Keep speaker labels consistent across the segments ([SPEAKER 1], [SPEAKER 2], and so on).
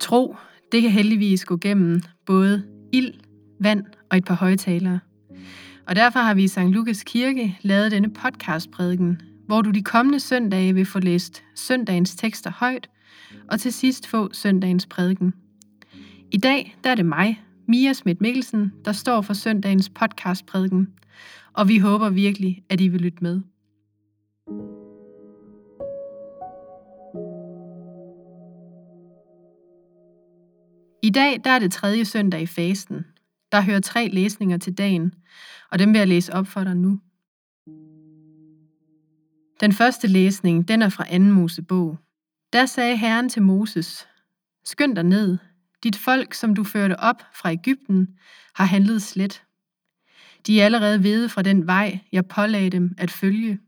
[SPEAKER 1] Tro, det kan heldigvis gå gennem både ild, vand og et par højtalere. Og derfor har vi i St. Lukas Kirke lavet denne podcastprædiken, hvor du de kommende søndage vil få læst søndagens tekster højt, og til sidst få søndagens prædiken. I dag der er det mig, Mia Schmidt Mikkelsen, der står for søndagens podcastprædiken, og vi håber virkelig, at I vil lytte med. Dag der er det tredje søndag i fasten. Der hører tre læsninger til dagen, og dem vil jeg læse op for dig nu. Den første læsning, den er fra 2. Mosebog. Der sagde Herren til Moses, Skynd dig ned, dit folk, som du førte op fra Ægypten, har handlet slet. De er allerede vede fra den vej, jeg pålagde dem at følge.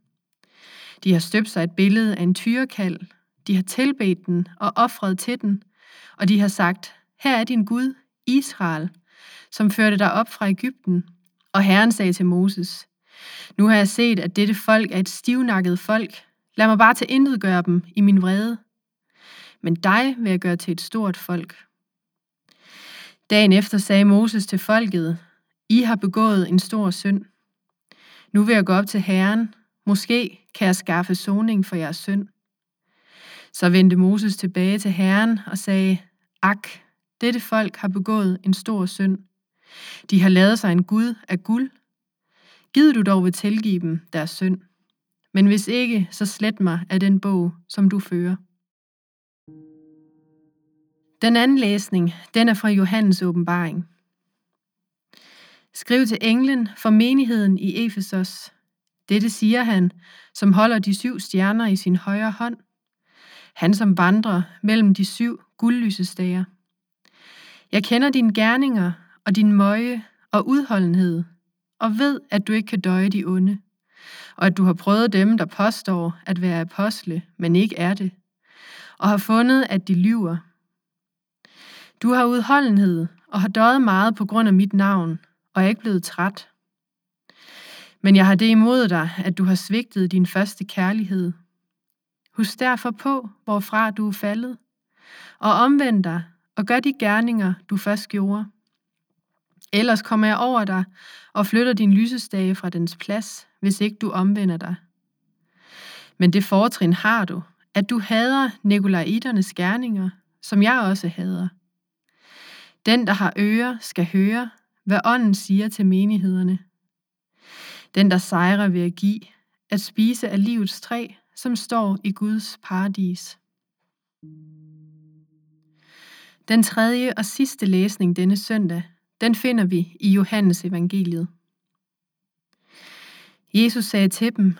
[SPEAKER 1] De har støbt sig et billede af en tyrekald, de har tilbedt den og offret til den, og de har sagt, her er din Gud, Israel, som førte dig op fra Ægypten. Og Herren sagde til Moses, nu har jeg set, at dette folk er et stivnakket folk. Lad mig bare til intet gøre dem i min vrede. Men dig vil jeg gøre til et stort folk. Dagen efter sagde Moses til folket, I har begået en stor synd. Nu vil jeg gå op til Herren. Måske kan jeg skaffe soning for jeres synd. Så vendte Moses tilbage til Herren og sagde, Ak, dette folk har begået en stor synd. De har lavet sig en Gud af guld. Gid du dog vil tilgive dem deres synd. Men hvis ikke, så slet mig af den bog, som du fører. Den anden læsning, den er fra Johannes åbenbaring. Skriv til englen for menigheden i Efesos. Dette siger han, som holder de syv stjerner i sin højre hånd. Han som vandrer mellem de syv guldlysestager. Jeg kender dine gerninger og din møje og udholdenhed, og ved, at du ikke kan døje de onde, og at du har prøvet dem, der påstår at være apostle, men ikke er det, og har fundet, at de lyver. Du har udholdenhed og har døjet meget på grund af mit navn, og er ikke blevet træt. Men jeg har det imod dig, at du har svigtet din første kærlighed. Husk derfor på, hvorfra du er faldet, og omvend dig og gør de gerninger, du først gjorde. Ellers kommer jeg over dig og flytter din lysestage fra dens plads, hvis ikke du omvender dig. Men det fortrin har du, at du hader Nikolaiternes gerninger, som jeg også hader. Den, der har ører, skal høre, hvad ånden siger til menighederne. Den, der sejrer ved at give, at spise af livets træ, som står i Guds paradis. Den tredje og sidste læsning denne søndag, den finder vi i Johannes evangeliet. Jesus sagde til dem,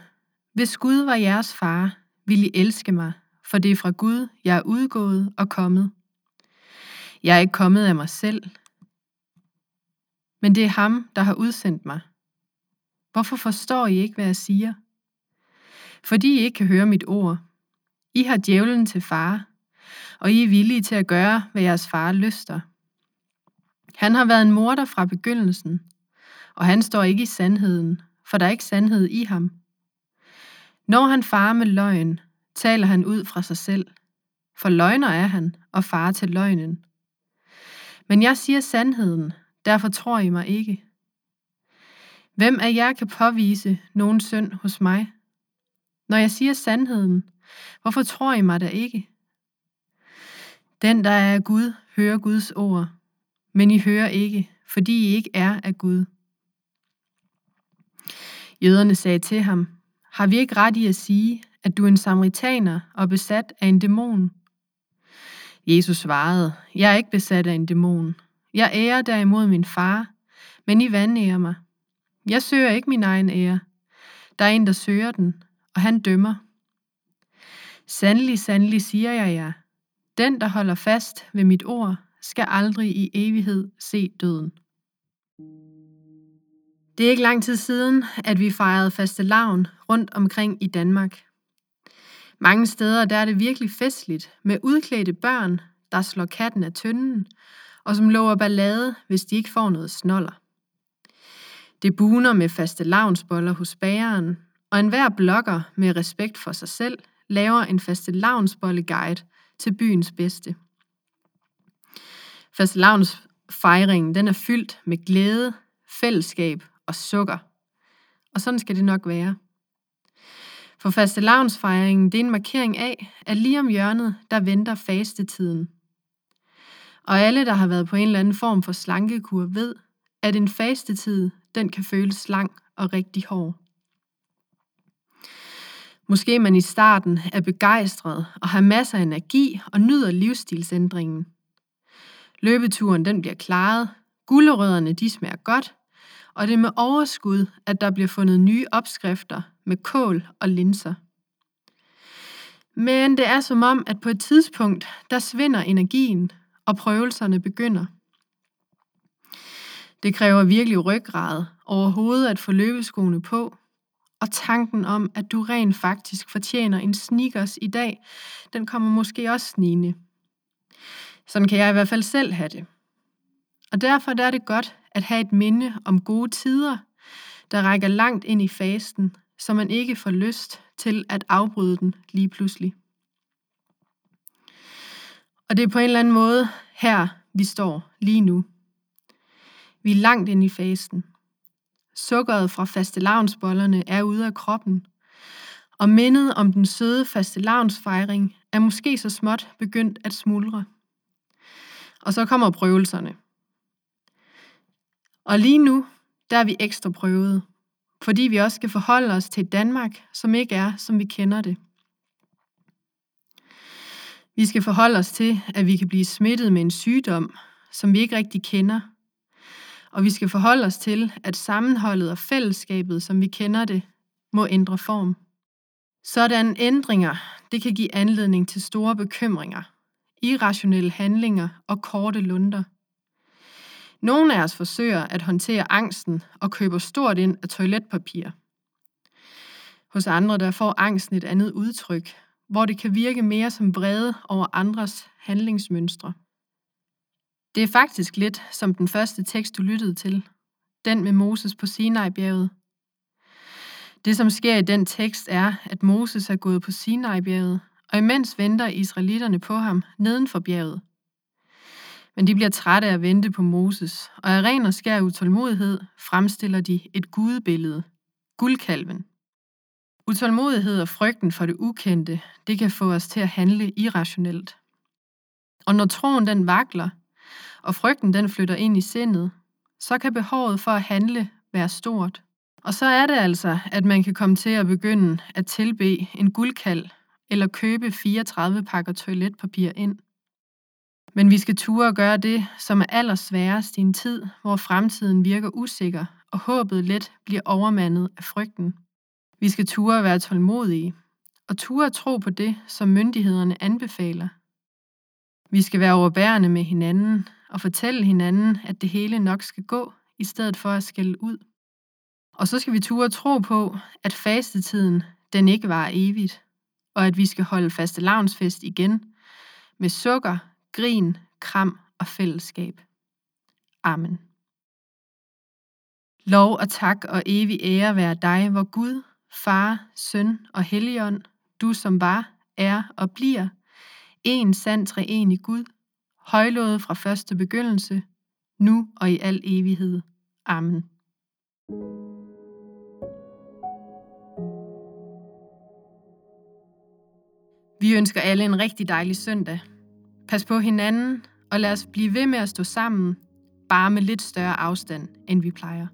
[SPEAKER 1] Hvis Gud var jeres far, ville I elske mig, for det er fra Gud, jeg er udgået og kommet. Jeg er ikke kommet af mig selv, men det er ham, der har udsendt mig. Hvorfor forstår I ikke, hvad jeg siger? Fordi I ikke kan høre mit ord. I har djævlen til far, og I er villige til at gøre, hvad jeres far lyster. Han har været en morder fra begyndelsen, og han står ikke i sandheden, for der er ikke sandhed i ham. Når han farer med løgn, taler han ud fra sig selv, for løgner er han og far til løgnen. Men jeg siger sandheden, derfor tror I mig ikke. Hvem af jer kan påvise nogen synd hos mig? Når jeg siger sandheden, hvorfor tror I mig da ikke? Den, der er af Gud, hører Guds ord, men I hører ikke, fordi I ikke er af Gud. Jøderne sagde til ham, har vi ikke ret i at sige, at du er en samaritaner og besat af en dæmon? Jesus svarede, jeg er ikke besat af en dæmon. Jeg ærer derimod min far, men I vandærer mig. Jeg søger ikke min egen ære. Der er en, der søger den, og han dømmer. Sandelig, sandelig siger jeg jer, den, der holder fast ved mit ord, skal aldrig i evighed se døden. Det er ikke lang tid siden, at vi fejrede faste lavn rundt omkring i Danmark. Mange steder der er det virkelig festligt med udklædte børn, der slår katten af tynden, og som lover ballade, hvis de ikke får noget snoller. Det buner med faste lavnsboller hos bageren, og enhver blogger med respekt for sig selv laver en faste lavnsbolle guide, til byens bedste. Fastelavnsfejringen den er fyldt med glæde, fællesskab og sukker. Og sådan skal det nok være. For fastelavnsfejringen det er en markering af, at lige om hjørnet, der venter fastetiden. Og alle, der har været på en eller anden form for slankekur, ved, at en fastetid, den kan føles lang og rigtig hård. Måske man i starten er begejstret og har masser af energi og nyder livsstilsændringen. Løbeturen den bliver klaret, gulerødderne de smager godt, og det er med overskud, at der bliver fundet nye opskrifter med kål og linser. Men det er som om, at på et tidspunkt, der svinder energien, og prøvelserne begynder. Det kræver virkelig ryggrad overhovedet at få løbeskoene på, og tanken om, at du rent faktisk fortjener en sneakers i dag, den kommer måske også snigende. Sådan kan jeg i hvert fald selv have det. Og derfor er det godt at have et minde om gode tider, der rækker langt ind i fasten, så man ikke får lyst til at afbryde den lige pludselig. Og det er på en eller anden måde her, vi står lige nu. Vi er langt ind i fasten. Sukkeret fra fastelavnsbollerne er ude af kroppen, og mindet om den søde fastelavnsfejring er måske så småt begyndt at smuldre. Og så kommer prøvelserne. Og lige nu, der er vi ekstra prøvet, fordi vi også skal forholde os til Danmark, som ikke er, som vi kender det. Vi skal forholde os til, at vi kan blive smittet med en sygdom, som vi ikke rigtig kender. Og vi skal forholde os til, at sammenholdet og fællesskabet, som vi kender det, må ændre form. Sådan ændringer, det kan give anledning til store bekymringer, irrationelle handlinger og korte lunder. Nogle af os forsøger at håndtere angsten og køber stort ind af toiletpapir. Hos andre der får angsten et andet udtryk, hvor det kan virke mere som vrede over andres handlingsmønstre. Det er faktisk lidt som den første tekst, du lyttede til. Den med Moses på Sinai-bjerget. Det, som sker i den tekst, er, at Moses er gået på Sinai-bjerget, og imens venter israelitterne på ham neden for bjerget. Men de bliver trætte af at vente på Moses, og af ren og skær utålmodighed fremstiller de et gudebillede, guldkalven. Utålmodighed og frygten for det ukendte, det kan få os til at handle irrationelt. Og når troen den vakler, og frygten den flytter ind i sindet, så kan behovet for at handle være stort. Og så er det altså, at man kan komme til at begynde at tilbe en guldkald eller købe 34 pakker toiletpapir ind. Men vi skal ture og gøre det, som er allersværest i en tid, hvor fremtiden virker usikker, og håbet let bliver overmandet af frygten. Vi skal ture at være tålmodige, og ture at tro på det, som myndighederne anbefaler. Vi skal være overbærende med hinanden og fortælle hinanden, at det hele nok skal gå, i stedet for at skælde ud. Og så skal vi ture tro på, at fastetiden den ikke var evigt, og at vi skal holde faste lavnsfest igen med sukker, grin, kram og fællesskab. Amen. Lov og tak og evig ære være dig, hvor Gud, Far, Søn og Helligånd, du som var, er og bliver, en sand treenig Gud, højlået fra første begyndelse, nu og i al evighed. Amen. Vi ønsker alle en rigtig dejlig søndag. Pas på hinanden, og lad os blive ved med at stå sammen, bare med lidt større afstand, end vi plejer.